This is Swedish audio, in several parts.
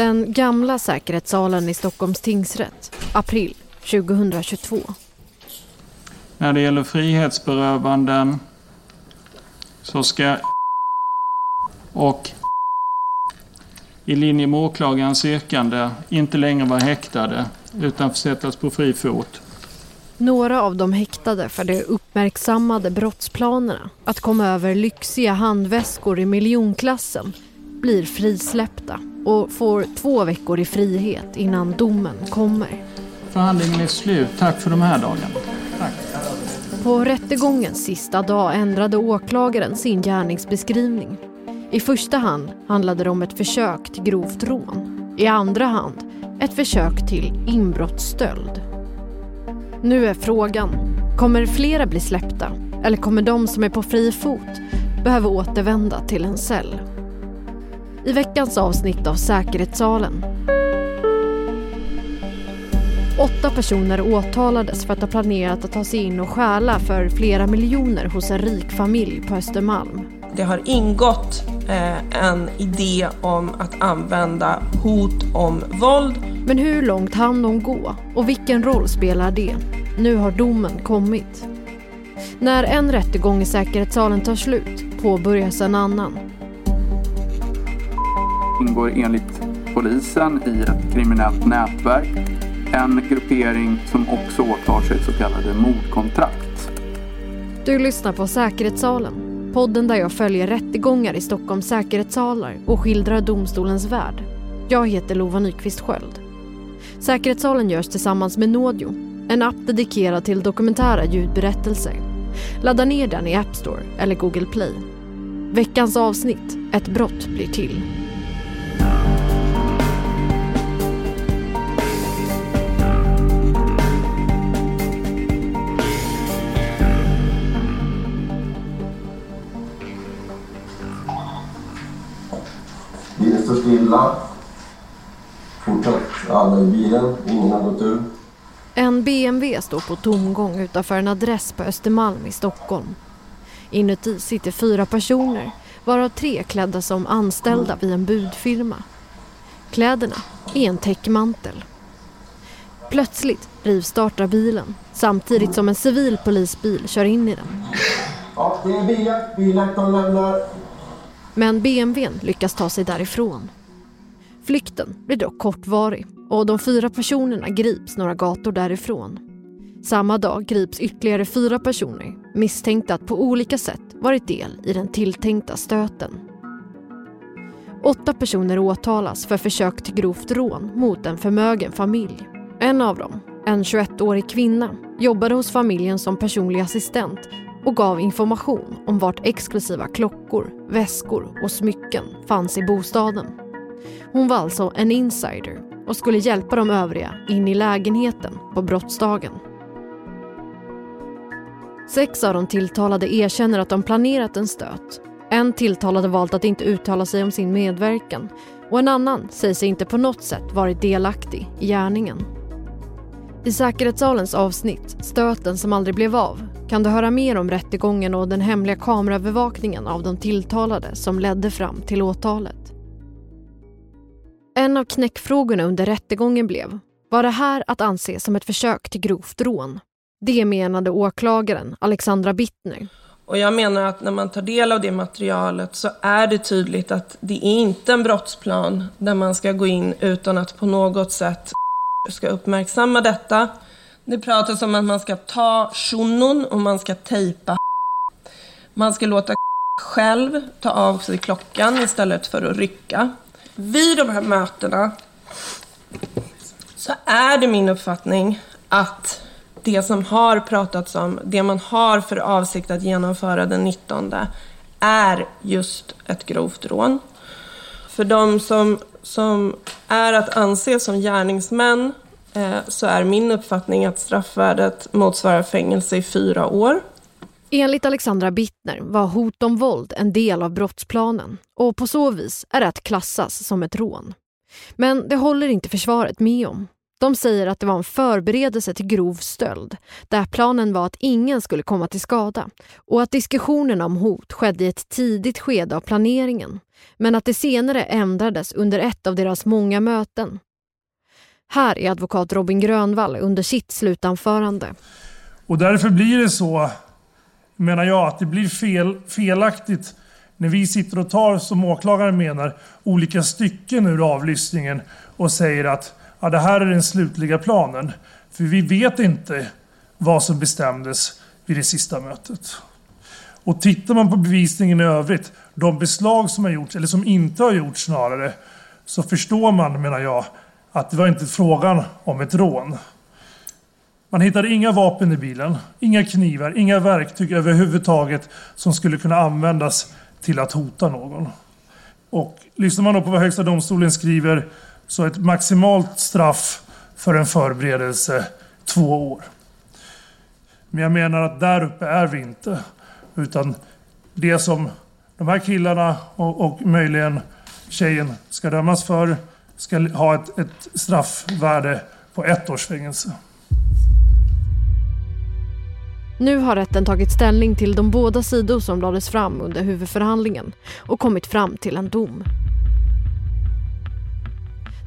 Den gamla säkerhetssalen i Stockholms tingsrätt, april 2022. När det gäller frihetsberövanden så ska och i linje med åklagarens yrkande inte längre vara häktade utan försättas på fri fot. Några av de häktade för de uppmärksammade brottsplanerna att komma över lyxiga handväskor i miljonklassen blir frisläppta och får två veckor i frihet innan domen kommer. Förhandlingen är slut. Tack för de här dagarna. Tack. På rättegångens sista dag ändrade åklagaren sin gärningsbeskrivning. I första hand handlade det om ett försök till grovt rån. I andra hand ett försök till inbrottsstöld. Nu är frågan, kommer flera bli släppta? Eller kommer de som är på fri fot behöva återvända till en cell? I veckans avsnitt av Säkerhetssalen. Åtta personer åtalades för att ha planerat att ta sig in och stjäla för flera miljoner hos en rik familj på Östermalm. Det har ingått eh, en idé om att använda hot om våld. Men hur långt hann de gå och vilken roll spelar det? Nu har domen kommit. När en rättegång i säkerhetssalen tar slut påbörjas en annan ingår enligt polisen i ett kriminellt nätverk. En gruppering som också åtar sig så kallade mordkontrakt. Du lyssnar på Säkerhetssalen, podden där jag följer rättegångar i Stockholms säkerhetssalar och skildrar domstolens värld. Jag heter Lova Nyqvist Sköld. Säkerhetssalen görs tillsammans med Nådio, en app dedikerad till dokumentära ljudberättelser. Ladda ner den i App Store eller Google Play. Veckans avsnitt, Ett brott blir till. Stilla. Fortsatt alla i bilen. Ingen har gått ur. En BMW står på tomgång utanför en adress på Östermalm i Stockholm. Inuti sitter fyra personer, varav tre klädda som anställda vid en budfirma. Kläderna är en täckmantel. Plötsligt rivstartar bilen samtidigt som en civil polisbil kör in i den. Ja, det är biljakt. Biljakt de lämnar. Men BMWn lyckas ta sig därifrån. Flykten blir dock kortvarig och de fyra personerna grips några gator därifrån. Samma dag grips ytterligare fyra personer misstänkta att på olika sätt varit del i den tilltänkta stöten. Åtta personer åtalas för försök till grovt rån mot en förmögen familj. En av dem, en 21-årig kvinna, jobbade hos familjen som personlig assistent och gav information om vart exklusiva klockor, väskor och smycken fanns i bostaden. Hon var alltså en insider och skulle hjälpa de övriga in i lägenheten på brottsdagen. Sex av de tilltalade erkänner att de planerat en stöt. En tilltalade valt att inte uttala sig om sin medverkan och en annan säger sig inte på något sätt varit delaktig i gärningen. I säkerhetssalens avsnitt Stöten som aldrig blev av kan du höra mer om rättegången och den hemliga kameraövervakningen av de tilltalade som ledde fram till åtalet. En av knäckfrågorna under rättegången blev, var det här att anse som ett försök till grovt rån? Det menade åklagaren Alexandra Bittner. Och jag menar att när man tar del av det materialet så är det tydligt att det är inte en brottsplan där man ska gå in utan att på något sätt ska uppmärksamma detta. Det pratas om att man ska ta shunon och man ska tejpa Man ska låta själv ta av sig klockan istället för att rycka. Vid de här mötena så är det min uppfattning att det som har pratats om, det man har för avsikt att genomföra den 19 är just ett grovt rån. För de som, som är att anse som gärningsmän eh, så är min uppfattning att straffvärdet motsvarar fängelse i fyra år. Enligt Alexandra Bittner var hot om våld en del av brottsplanen och på så vis är det att klassas som ett rån. Men det håller inte försvaret med om. De säger att det var en förberedelse till grov stöld där planen var att ingen skulle komma till skada och att diskussionerna om hot skedde i ett tidigt skede av planeringen men att det senare ändrades under ett av deras många möten. Här är advokat Robin Grönvall under sitt slutanförande. Och därför blir det så, menar jag, att det blir fel, felaktigt när vi sitter och tar, som åklagaren menar, olika stycken ur avlyssningen och säger att ja, det här är den slutliga planen. För vi vet inte vad som bestämdes vid det sista mötet. Och tittar man på bevisningen i övrigt, de beslag som har gjorts, eller som inte har gjorts snarare, så förstår man, menar jag, att det var inte frågan om ett rån. Man hittade inga vapen i bilen, inga knivar, inga verktyg överhuvudtaget som skulle kunna användas till att hota någon. Och lyssnar man då på vad Högsta domstolen skriver så ett maximalt straff för en förberedelse två år. Men jag menar att där uppe är vi inte. Utan det som de här killarna och, och möjligen tjejen ska dömas för ska ha ett, ett straffvärde på ett års fängelse. Nu har rätten tagit ställning till de båda sidor som lades fram under huvudförhandlingen och kommit fram till en dom.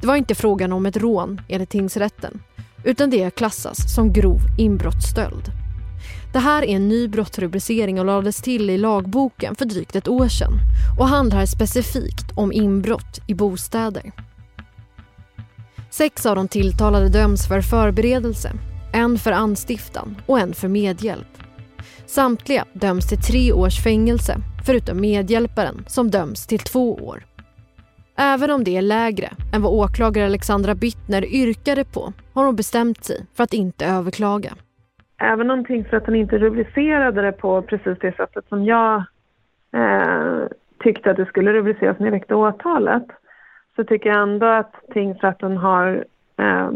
Det var inte frågan om ett rån enligt tingsrätten utan det klassas som grov inbrottsstöld. Det här är en ny brottsrubricering och lades till i lagboken för drygt ett år sedan och handlar specifikt om inbrott i bostäder. Sex av de tilltalade döms för förberedelse, en för anstiftan och en för medhjälp. Samtliga döms till tre års fängelse, förutom medhjälparen som döms till två år. Även om det är lägre än vad åklagare Alexandra Bittner yrkade på har hon bestämt sig för att inte överklaga. Även om tingsrätten inte rubricerade det på precis det sättet som jag eh, tyckte att det skulle rubriceras när jag väckte åtalet så tycker jag ändå att tingsrätten har eh,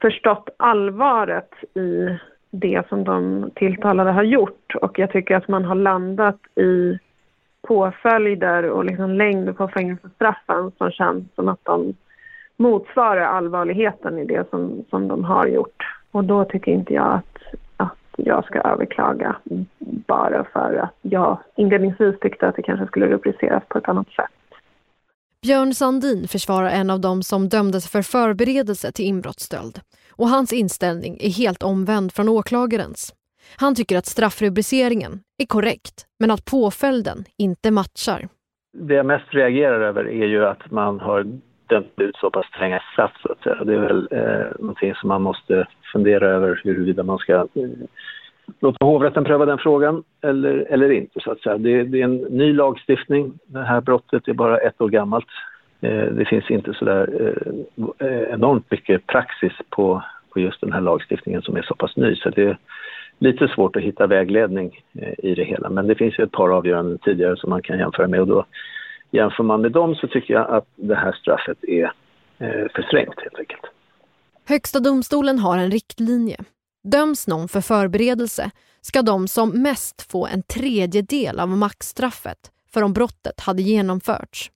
förstått allvaret i det som de tilltalade har gjort och jag tycker att man har landat i påföljder och liksom längd på fängelsestraffen som känns som att de motsvarar allvarligheten i det som, som de har gjort. Och då tycker inte jag att, att jag ska överklaga bara för att jag inledningsvis tyckte att det kanske skulle rubriceras på ett annat sätt. Björn Sandin försvarar en av dem som dömdes för förberedelse till inbrottsstöld. Och hans inställning är helt omvänd från åklagarens. Han tycker att straffrubriceringen är korrekt, men att påföljden inte matchar. Det jag mest reagerar över är ju att man har dömt ut så pass stränga straff. Så att säga. Det är väl eh, någonting som man måste fundera över huruvida man ska eh, låta hovrätten pröva den frågan eller, eller inte. Så att säga. Det, det, är en ny lagstiftning. Det här brottet är bara ett år gammalt. Eh, det finns inte så där eh, enormt mycket praxis på, på just den här lagstiftningen som är så pass ny. Så det, lite svårt att hitta vägledning eh, i det hela. Men det finns ju ett par avgöranden tidigare som man kan jämföra med och då jämför man med dem så tycker jag att det här straffet är eh, för strängt helt enkelt. Högsta domstolen har en riktlinje. Döms någon för förberedelse ska de som mest få en tredjedel av maxstraffet för om brottet hade genomförts.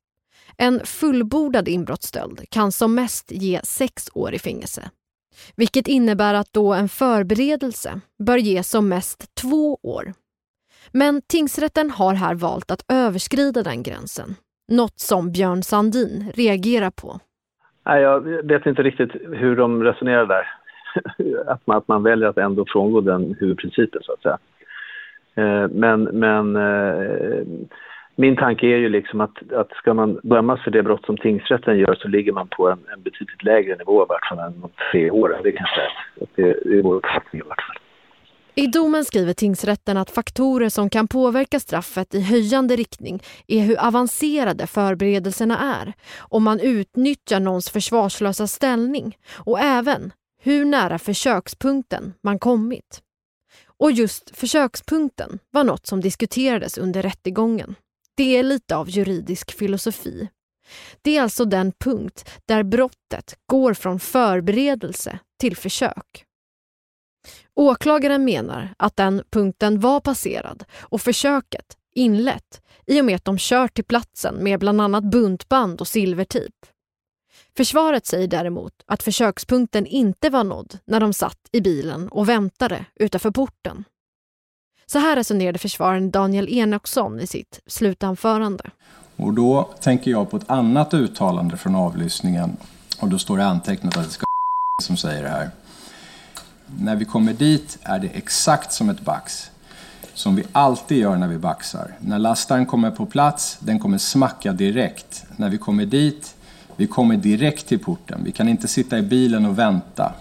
En fullbordad inbrottsstöld kan som mest ge sex år i fängelse. Vilket innebär att då en förberedelse bör ge som mest två år. Men tingsrätten har här valt att överskrida den gränsen. Något som Björn Sandin reagerar på. Nej, jag vet inte riktigt hur de resonerar där. Att man, att man väljer att ändå frångå den huvudprincipen så att säga. Eh, men men eh, min tanke är ju liksom att, att ska man dömas för det brott som tingsrätten gör så ligger man på en, en betydligt lägre nivå i vart fall än de tre åren. Det kanske är, det är vår uppfattning i vart fall. I domen skriver tingsrätten att faktorer som kan påverka straffet i höjande riktning är hur avancerade förberedelserna är, om man utnyttjar någons försvarslösa ställning och även hur nära försökspunkten man kommit. Och just försökspunkten var något som diskuterades under rättegången. Det är lite av juridisk filosofi. Det är alltså den punkt där brottet går från förberedelse till försök. Åklagaren menar att den punkten var passerad och försöket inlett i och med att de kört till platsen med bland annat buntband och silvertejp. Försvaret säger däremot att försökspunkten inte var nådd när de satt i bilen och väntade utanför porten. Så här resonerade försvararen Daniel Enoksson i sitt slutanförande. Och då tänker jag på ett annat uttalande från avlyssningen och då står det antecknat att det ska som säger det här. När vi kommer dit är det exakt som ett bax. Som vi alltid gör när vi baxar. När lastaren kommer på plats, den kommer smacka direkt. När vi kommer dit, vi kommer direkt till porten. Vi kan inte sitta i bilen och vänta.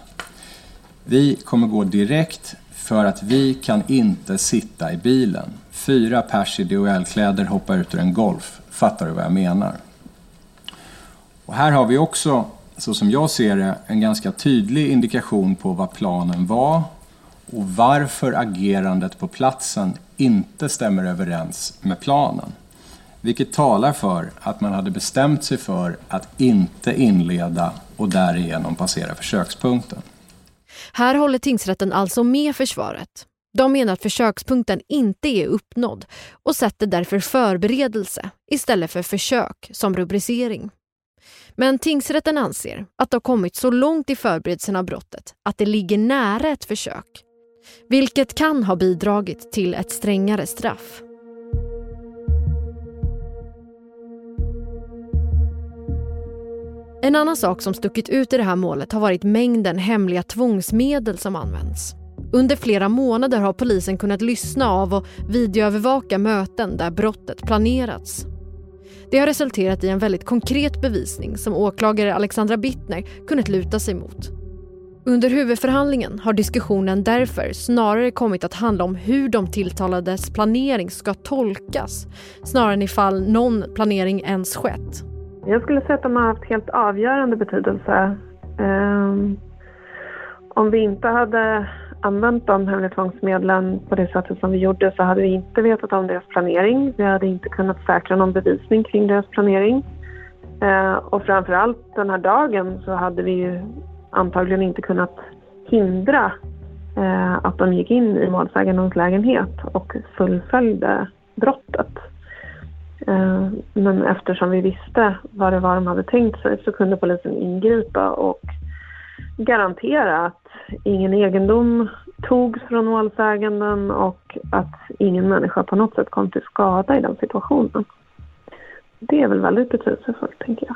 Vi kommer gå direkt för att vi kan inte sitta i bilen. Fyra pers i DHL-kläder hoppar ut ur en Golf. Fattar du vad jag menar? Och här har vi också så som jag ser det, en ganska tydlig indikation på vad planen var och varför agerandet på platsen inte stämmer överens med planen. Vilket talar för att man hade bestämt sig för att inte inleda och därigenom passera försökspunkten. Här håller tingsrätten alltså med försvaret. De menar att försökspunkten inte är uppnådd och sätter därför förberedelse istället för försök som rubricering. Men tingsrätten anser att det har kommit så långt i förberedelsen av brottet att det ligger nära ett försök. Vilket kan ha bidragit till ett strängare straff. En annan sak som stuckit ut i det här målet har varit mängden hemliga tvångsmedel som används. Under flera månader har polisen kunnat lyssna av och videoövervaka möten där brottet planerats. Det har resulterat i en väldigt konkret bevisning som åklagare Alexandra Bittner kunnat luta sig mot. Under huvudförhandlingen har diskussionen därför snarare kommit att handla om hur de tilltalades planering ska tolkas snarare än ifall någon planering ens skett. Jag skulle säga att de har haft helt avgörande betydelse. Ehm, om vi inte hade använt de hemliga tvångsmedlen på det sättet som vi gjorde så hade vi inte vetat om deras planering. Vi hade inte kunnat säkra någon bevisning kring deras planering. Eh, och framför allt den här dagen så hade vi ju antagligen inte kunnat hindra eh, att de gick in i målsägandens lägenhet och fullföljde brottet. Eh, men eftersom vi visste vad det var de hade tänkt sig så kunde polisen ingripa och garantera att ingen egendom togs från målsäganden och att ingen människa på något sätt kom till skada i den situationen. Det är väl väldigt betydelsefullt, tänker jag.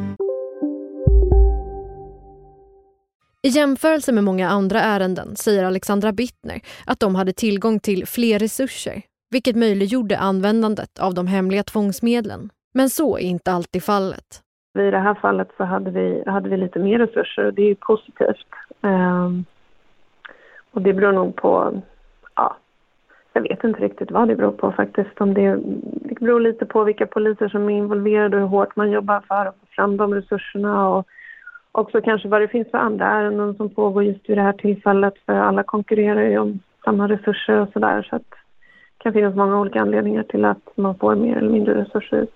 I jämförelse med många andra ärenden säger Alexandra Bittner att de hade tillgång till fler resurser, vilket möjliggjorde användandet av de hemliga tvångsmedlen. Men så är inte alltid fallet. I det här fallet så hade vi, hade vi lite mer resurser och det är ju positivt. Um, och det beror nog på ja, Jag vet inte riktigt vad det beror på faktiskt. Om det, det beror lite på vilka poliser som är involverade och hur hårt man jobbar för att få fram de resurserna och också kanske vad det finns för andra ärenden som pågår just vid det här tillfället för alla konkurrerar ju om samma resurser och sådär så att det kan finnas många olika anledningar till att man får mer eller mindre resurser.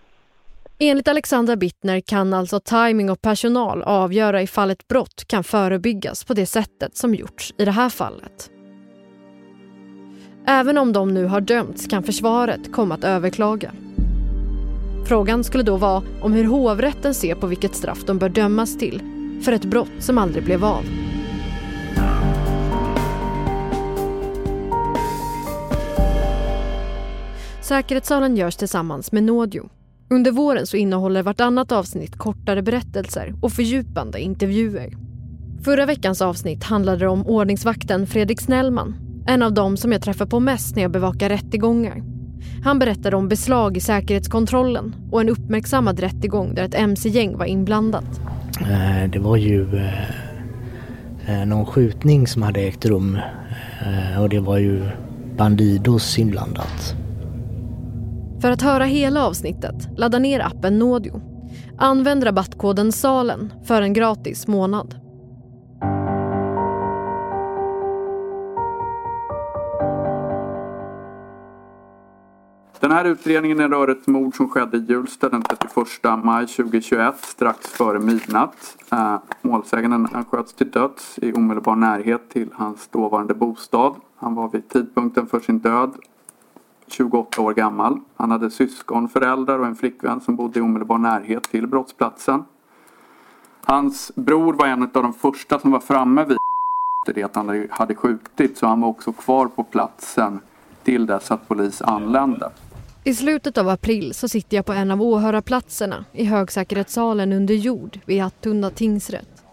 Enligt Alexandra Bittner kan alltså timing och personal avgöra ifall ett brott kan förebyggas på det sättet som gjorts i det här fallet. Även om de nu har dömts kan försvaret komma att överklaga. Frågan skulle då vara om hur hovrätten ser på vilket straff de bör dömas till för ett brott som aldrig blev av. Säkerhetssalen görs tillsammans med Nådio. Under våren så innehåller vartannat avsnitt kortare berättelser och fördjupande intervjuer. Förra veckans avsnitt handlade om ordningsvakten Fredrik Snellman en av dem som jag träffar på mest när jag bevakar rättegångar. Han berättade om beslag i säkerhetskontrollen och en uppmärksammad rättegång där ett mc-gäng var inblandat. Eh, det var ju eh, eh, någon skjutning som hade ägt rum och det var ju Bandidos inblandat. För att höra hela avsnittet, ladda ner appen Nådio. Använd rabattkoden SALEN för en gratis månad. Den här utredningen rör ett mord som skedde i Hjulsta den 31 maj 2021 strax före midnatt. Eh, målsäganden sköts till döds i omedelbar närhet till hans dåvarande bostad. Han var vid tidpunkten för sin död 28 år gammal. Han hade syskon, föräldrar och en flickvän som bodde i omedelbar närhet till brottsplatsen. Hans bror var en av de första som var framme vid det att han hade skjutit så han var också kvar på platsen till dess att polis anlände. I slutet av april så sitter jag på en av åhörarplatserna i högsäkerhetssalen under jord vid Attunda tingsrätt.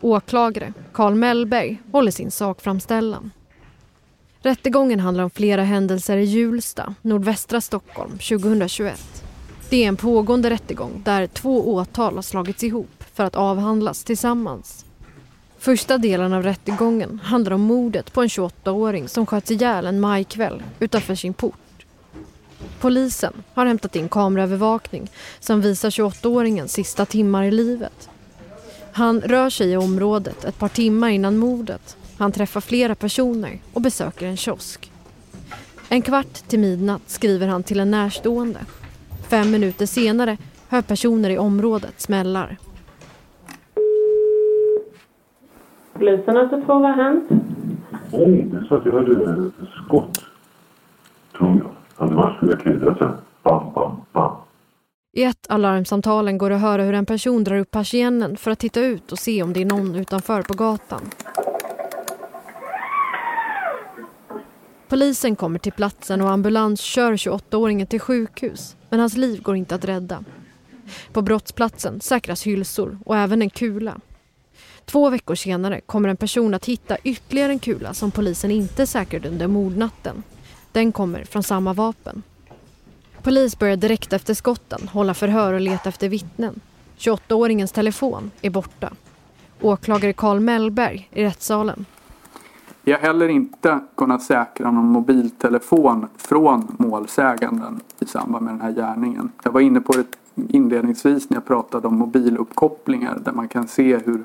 Åklagare Karl Mellberg håller sin sakframställan. Rättegången handlar om flera händelser i Hjulsta, nordvästra Stockholm 2021. Det är en pågående rättegång där två åtal har slagits ihop för att avhandlas tillsammans. Första delen av rättegången handlar om mordet på en 28-åring som sköts ihjäl en majkväll utanför sin port. Polisen har hämtat in kameraövervakning som visar 28-åringens sista timmar i livet. Han rör sig i området ett par timmar innan mordet. Han träffar flera personer och besöker en kiosk. En kvart till midnatt skriver han till en närstående. Fem minuter senare hör personer i området smällar. Polisen har sett vad har hänt? Oj, det så att jag hörde skott. Tror jag. Sen. Bam, bam, bam. I ett av larmsamtalen går det att höra hur en person drar upp persiennen för att titta ut och se om det är någon utanför på gatan. Polisen kommer till platsen och ambulans kör 28-åringen till sjukhus men hans liv går inte att rädda. På brottsplatsen säkras hylsor och även en kula. Två veckor senare kommer en person att hitta ytterligare en kula som polisen inte säkrade under mordnatten. Den kommer från samma vapen. Polis börjar direkt efter skotten hålla förhör och leta efter vittnen. 28-åringens telefon är borta. Åklagare Karl Mellberg i rättssalen. Vi har heller inte kunnat säkra någon mobiltelefon från målsäganden i samband med den här gärningen. Jag var inne på det inledningsvis när jag pratade om mobiluppkopplingar där man kan se hur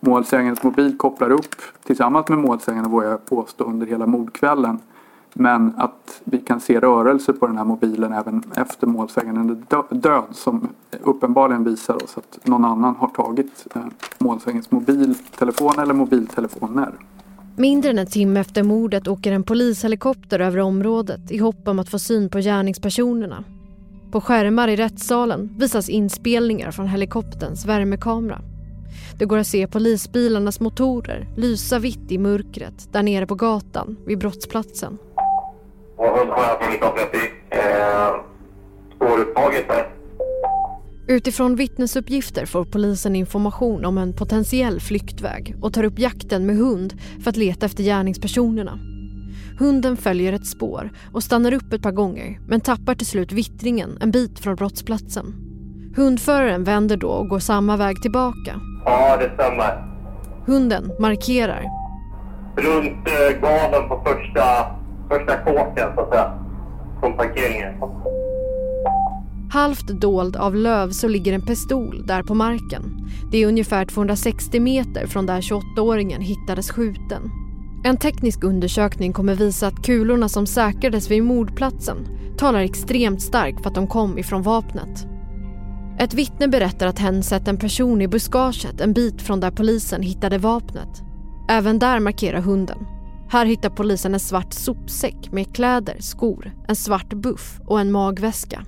målsägandens mobil kopplar upp tillsammans med målsäganden vågar jag påstå under hela mordkvällen men att vi kan se rörelser på den här mobilen även efter målsäganden död som uppenbarligen visar oss att någon annan har tagit eh, målsägandens mobiltelefon eller mobiltelefoner. Mindre än en timme efter mordet åker en polishelikopter över området i hopp om att få syn på gärningspersonerna. På skärmar i rättssalen visas inspelningar från helikopterns värmekamera. Det går att se polisbilarnas motorer lysa vitt i mörkret där nere på gatan vid brottsplatsen. Och har jag tagit upp eh, spårupptaget där. Utifrån vittnesuppgifter får polisen information om en potentiell flyktväg och tar upp jakten med hund för att leta efter gärningspersonerna. Hunden följer ett spår och stannar upp ett par gånger men tappar till slut vittringen en bit från brottsplatsen. Hundföraren vänder då och går samma väg tillbaka. Ja, det stämmer. Hunden markerar. Runt eh, gaven på första första kåken så att säga. Från parkeringen. Halvt dold av löv så ligger en pistol där på marken. Det är ungefär 260 meter från där 28-åringen hittades skjuten. En teknisk undersökning kommer visa att kulorna som säkrades vid mordplatsen talar extremt starkt för att de kom ifrån vapnet. Ett vittne berättar att hen sett en person i buskaget en bit från där polisen hittade vapnet. Även där markerar hunden. Här hittar polisen en svart sopsäck med kläder, skor, en svart buff och en magväska.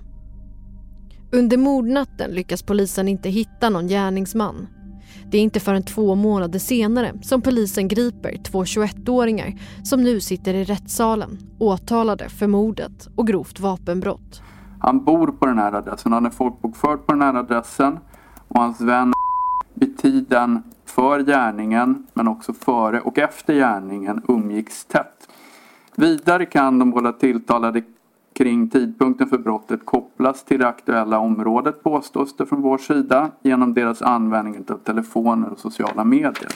Under mordnatten lyckas polisen inte hitta någon gärningsman. Det är inte förrän två månader senare som polisen griper två 21-åringar som nu sitter i rättssalen åtalade för mordet och grovt vapenbrott. Han bor på den här adressen, han är folkbokförd på den här adressen och hans vän vid tiden för gärningen men också före och efter gärningen umgicks tätt. Vidare kan de båda tilltalade kring tidpunkten för brottet kopplas till det aktuella området påstås det från vår sida genom deras användning av telefoner och sociala medier.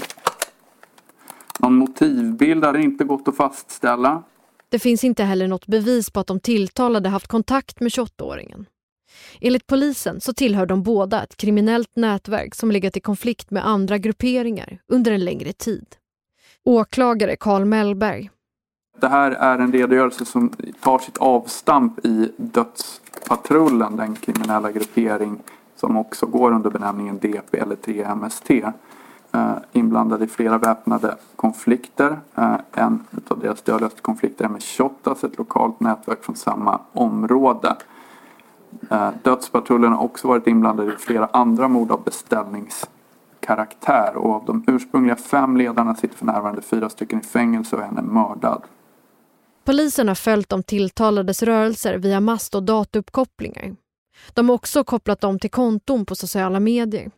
Någon motivbild har inte gått att fastställa. Det finns inte heller något bevis på att de tilltalade haft kontakt med 28-åringen. Enligt polisen så tillhör de båda ett kriminellt nätverk som legat i konflikt med andra grupperingar under en längre tid. Åklagare Karl Mellberg. Det här är en redogörelse som tar sitt avstamp i Dödspatrullen, den kriminella gruppering som också går under benämningen DP eller 3MST. Eh, inblandade i flera väpnade konflikter. Eh, en av deras dödligaste konflikter är med Shottaz, ett lokalt nätverk från samma område. Eh, Dödspatrullen har också varit inblandad i flera andra mord av beställningskaraktär och av de ursprungliga fem ledarna sitter för närvarande fyra stycken i fängelse och en är mördad. Polisen har följt de tilltalades rörelser via mast och datauppkopplingar. De har också kopplat dem till konton på sociala medier.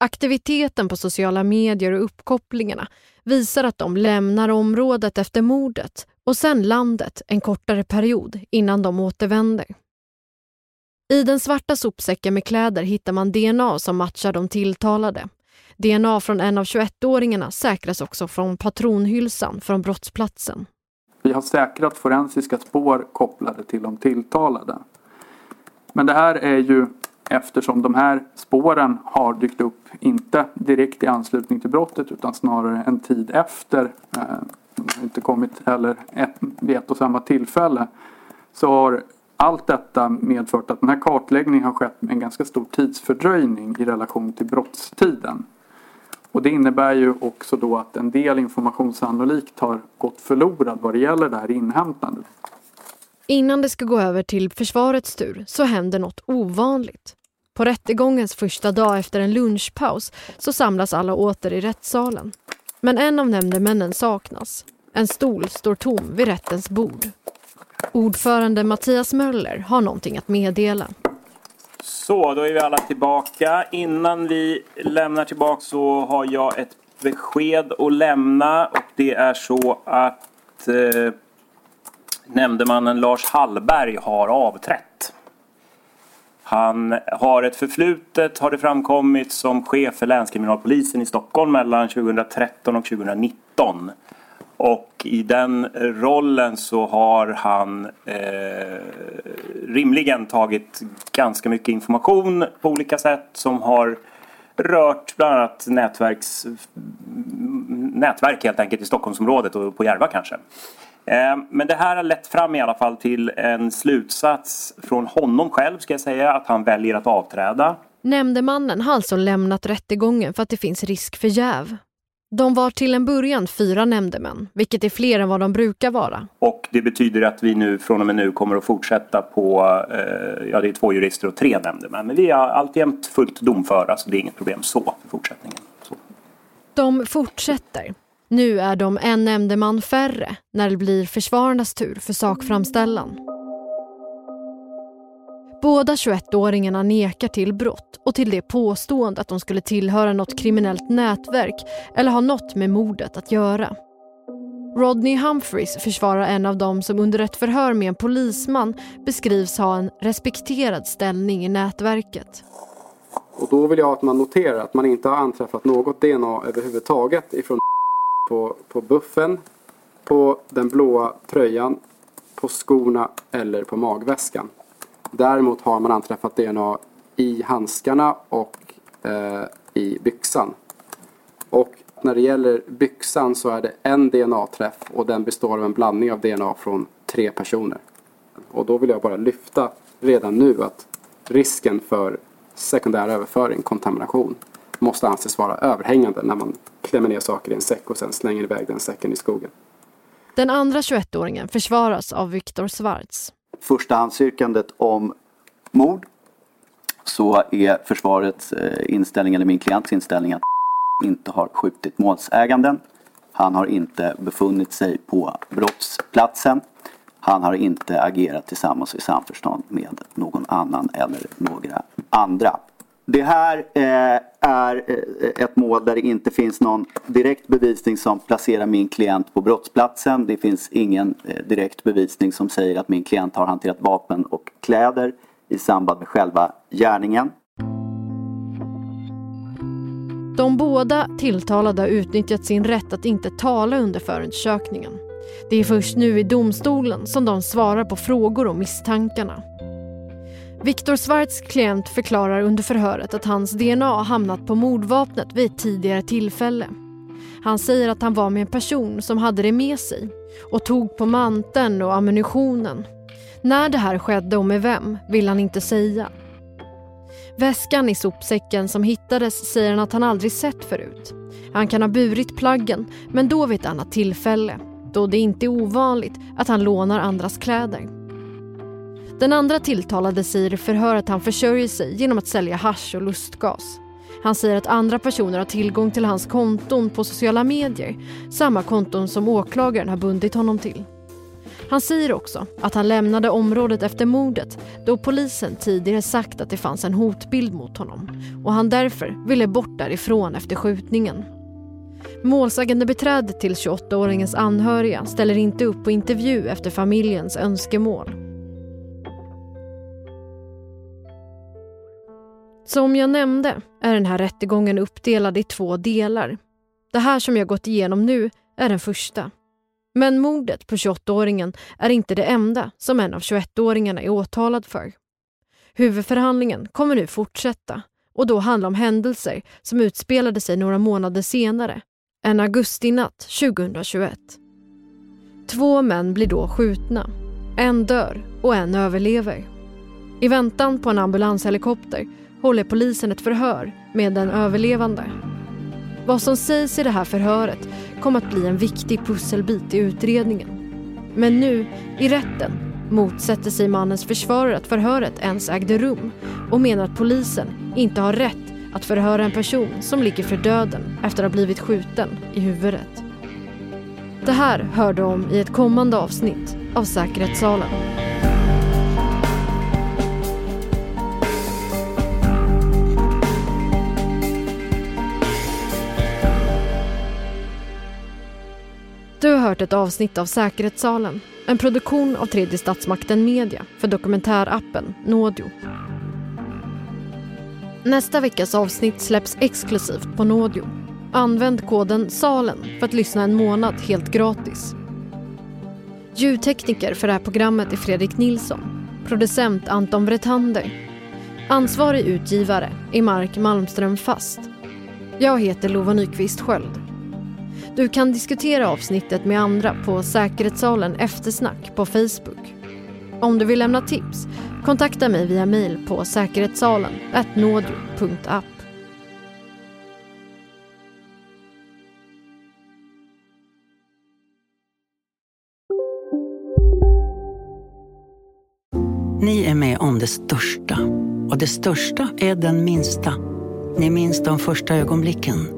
Aktiviteten på sociala medier och uppkopplingarna visar att de lämnar området efter mordet och sen landet en kortare period innan de återvänder. I den svarta sopsäcken med kläder hittar man DNA som matchar de tilltalade. DNA från en av 21-åringarna säkras också från patronhylsan från brottsplatsen. Vi har säkrat forensiska spår kopplade till de tilltalade. Men det här är ju eftersom de här spåren har dykt upp inte direkt i anslutning till brottet utan snarare en tid efter. De har inte kommit heller ett, vid ett och samma tillfälle. Så har allt detta medfört att den här kartläggningen har skett med en ganska stor tidsfördröjning i relation till brottstiden. Och det innebär ju också då att en del information sannolikt har gått förlorad vad det gäller det här inhämtandet. Innan det ska gå över till försvarets tur så händer något ovanligt. På rättegångens första dag efter en lunchpaus så samlas alla åter i rättssalen. Men en av nämndemännen saknas. En stol står tom vid rättens bord. Ordförande Mattias Möller har någonting att meddela. Så, då är vi alla tillbaka. Innan vi lämnar tillbaka så har jag ett besked att lämna och det är så att eh, nämndemannen Lars Hallberg har avträtt. Han har ett förflutet, har det framkommit, som chef för länskriminalpolisen i Stockholm mellan 2013 och 2019. Och i den rollen så har han eh, rimligen tagit ganska mycket information på olika sätt som har rört bland annat nätverks, nätverk helt enkelt i Stockholmsområdet och på Järva kanske. Eh, men det här har lett fram i alla fall till en slutsats från honom själv ska jag säga att han väljer att avträda. Nämndemannen har alltså lämnat rättegången för att det finns risk för jäv. De var till en början fyra nämndemän, vilket är fler än vad de brukar vara. Och det betyder att vi nu från och med nu kommer att fortsätta på, eh, ja det är två jurister och tre nämndemän. Men vi är alltjämt fullt domföra så det är inget problem så för fortsättningen. Så. De fortsätter. Nu är de en nämndeman färre när det blir försvararnas tur för sakframställan. Båda 21-åringarna nekar till brott och till det påstående att de skulle tillhöra något kriminellt nätverk eller ha något med mordet att göra. Rodney Humphreys försvarar en av dem som under ett förhör med en polisman beskrivs ha en respekterad ställning i nätverket. Och då vill jag att man noterar att man inte har anträffat något DNA överhuvudtaget ifrån på, på buffen, på den blåa tröjan, på skorna eller på magväskan. Däremot har man anträffat DNA i handskarna och eh, i byxan. Och när det gäller byxan så är det en DNA-träff och den består av en blandning av DNA från tre personer. Och då vill jag bara lyfta redan nu att risken för sekundär överföring, kontamination, måste anses vara överhängande när man klämmer ner saker i en säck och sen slänger iväg den säcken i skogen. Den andra 21-åringen försvaras av Viktor Svarts. Förstahandsyrkandet om mord så är försvarets eh, inställning, eller min klients inställning, att inte har skjutit målsäganden. Han har inte befunnit sig på brottsplatsen. Han har inte agerat tillsammans i samförstånd med någon annan eller några andra. Det här eh, är eh, ett mål där det inte finns någon direkt bevisning som placerar min klient på brottsplatsen. Det finns ingen eh, direkt bevisning som säger att min klient har hanterat vapen och kläder i samband med själva gärningen. De båda tilltalade har utnyttjat sin rätt att inte tala under förundersökningen. Det är först nu i domstolen som de svarar på frågor om misstankarna. Viktor Svarts klient förklarar under förhöret att hans DNA hamnat på mordvapnet vid ett tidigare tillfälle. Han säger att han var med en person som hade det med sig och tog på manteln och ammunitionen. När det här skedde och med vem vill han inte säga. Väskan i sopsäcken som hittades säger han att han aldrig sett förut. Han kan ha burit plaggen, men då vid ett annat tillfälle. Då det inte är ovanligt att han lånar andras kläder. Den andra tilltalade säger i förhör att han försörjer sig genom att sälja hash och lustgas. Han säger att andra personer har tillgång till hans konton på sociala medier, samma konton som åklagaren har bundit honom till. Han säger också att han lämnade området efter mordet då polisen tidigare sagt att det fanns en hotbild mot honom och han därför ville bort därifrån efter skjutningen. Målsägande beträdet till 28-åringens anhöriga ställer inte upp på intervju efter familjens önskemål. Som jag nämnde är den här rättegången uppdelad i två delar. Det här som jag gått igenom nu är den första. Men mordet på 28-åringen är inte det enda som en av 21-åringarna är åtalad för. Huvudförhandlingen kommer nu fortsätta och då handla om händelser som utspelade sig några månader senare, en augustinatt 2021. Två män blir då skjutna. En dör och en överlever. I väntan på en ambulanshelikopter håller polisen ett förhör med den överlevande. Vad som sägs i det här förhöret kommer att bli en viktig pusselbit i utredningen. Men nu, i rätten, motsätter sig mannens försvarare att förhöret ens ägde rum och menar att polisen inte har rätt att förhöra en person som ligger för döden efter att ha blivit skjuten i huvudet. Det här hör du om i ett kommande avsnitt av Säkerhetssalen. Du har hört ett avsnitt av Säkerhetssalen, en produktion av tredje statsmakten Media för dokumentärappen Nådio. Nästa veckas avsnitt släpps exklusivt på Nådio. Använd koden SALEN för att lyssna en månad helt gratis. Ljudtekniker för det här programmet är Fredrik Nilsson. Producent Anton Vretander. Ansvarig utgivare är Mark Malmström Fast. Jag heter Lova Nyqvist Sköld. Du kan diskutera avsnittet med andra på Säkerhetssalen Eftersnack på Facebook. Om du vill lämna tips, kontakta mig via mail på säkerhetssalen Ni är med om det största. Och det största är den minsta. Ni minns de första ögonblicken.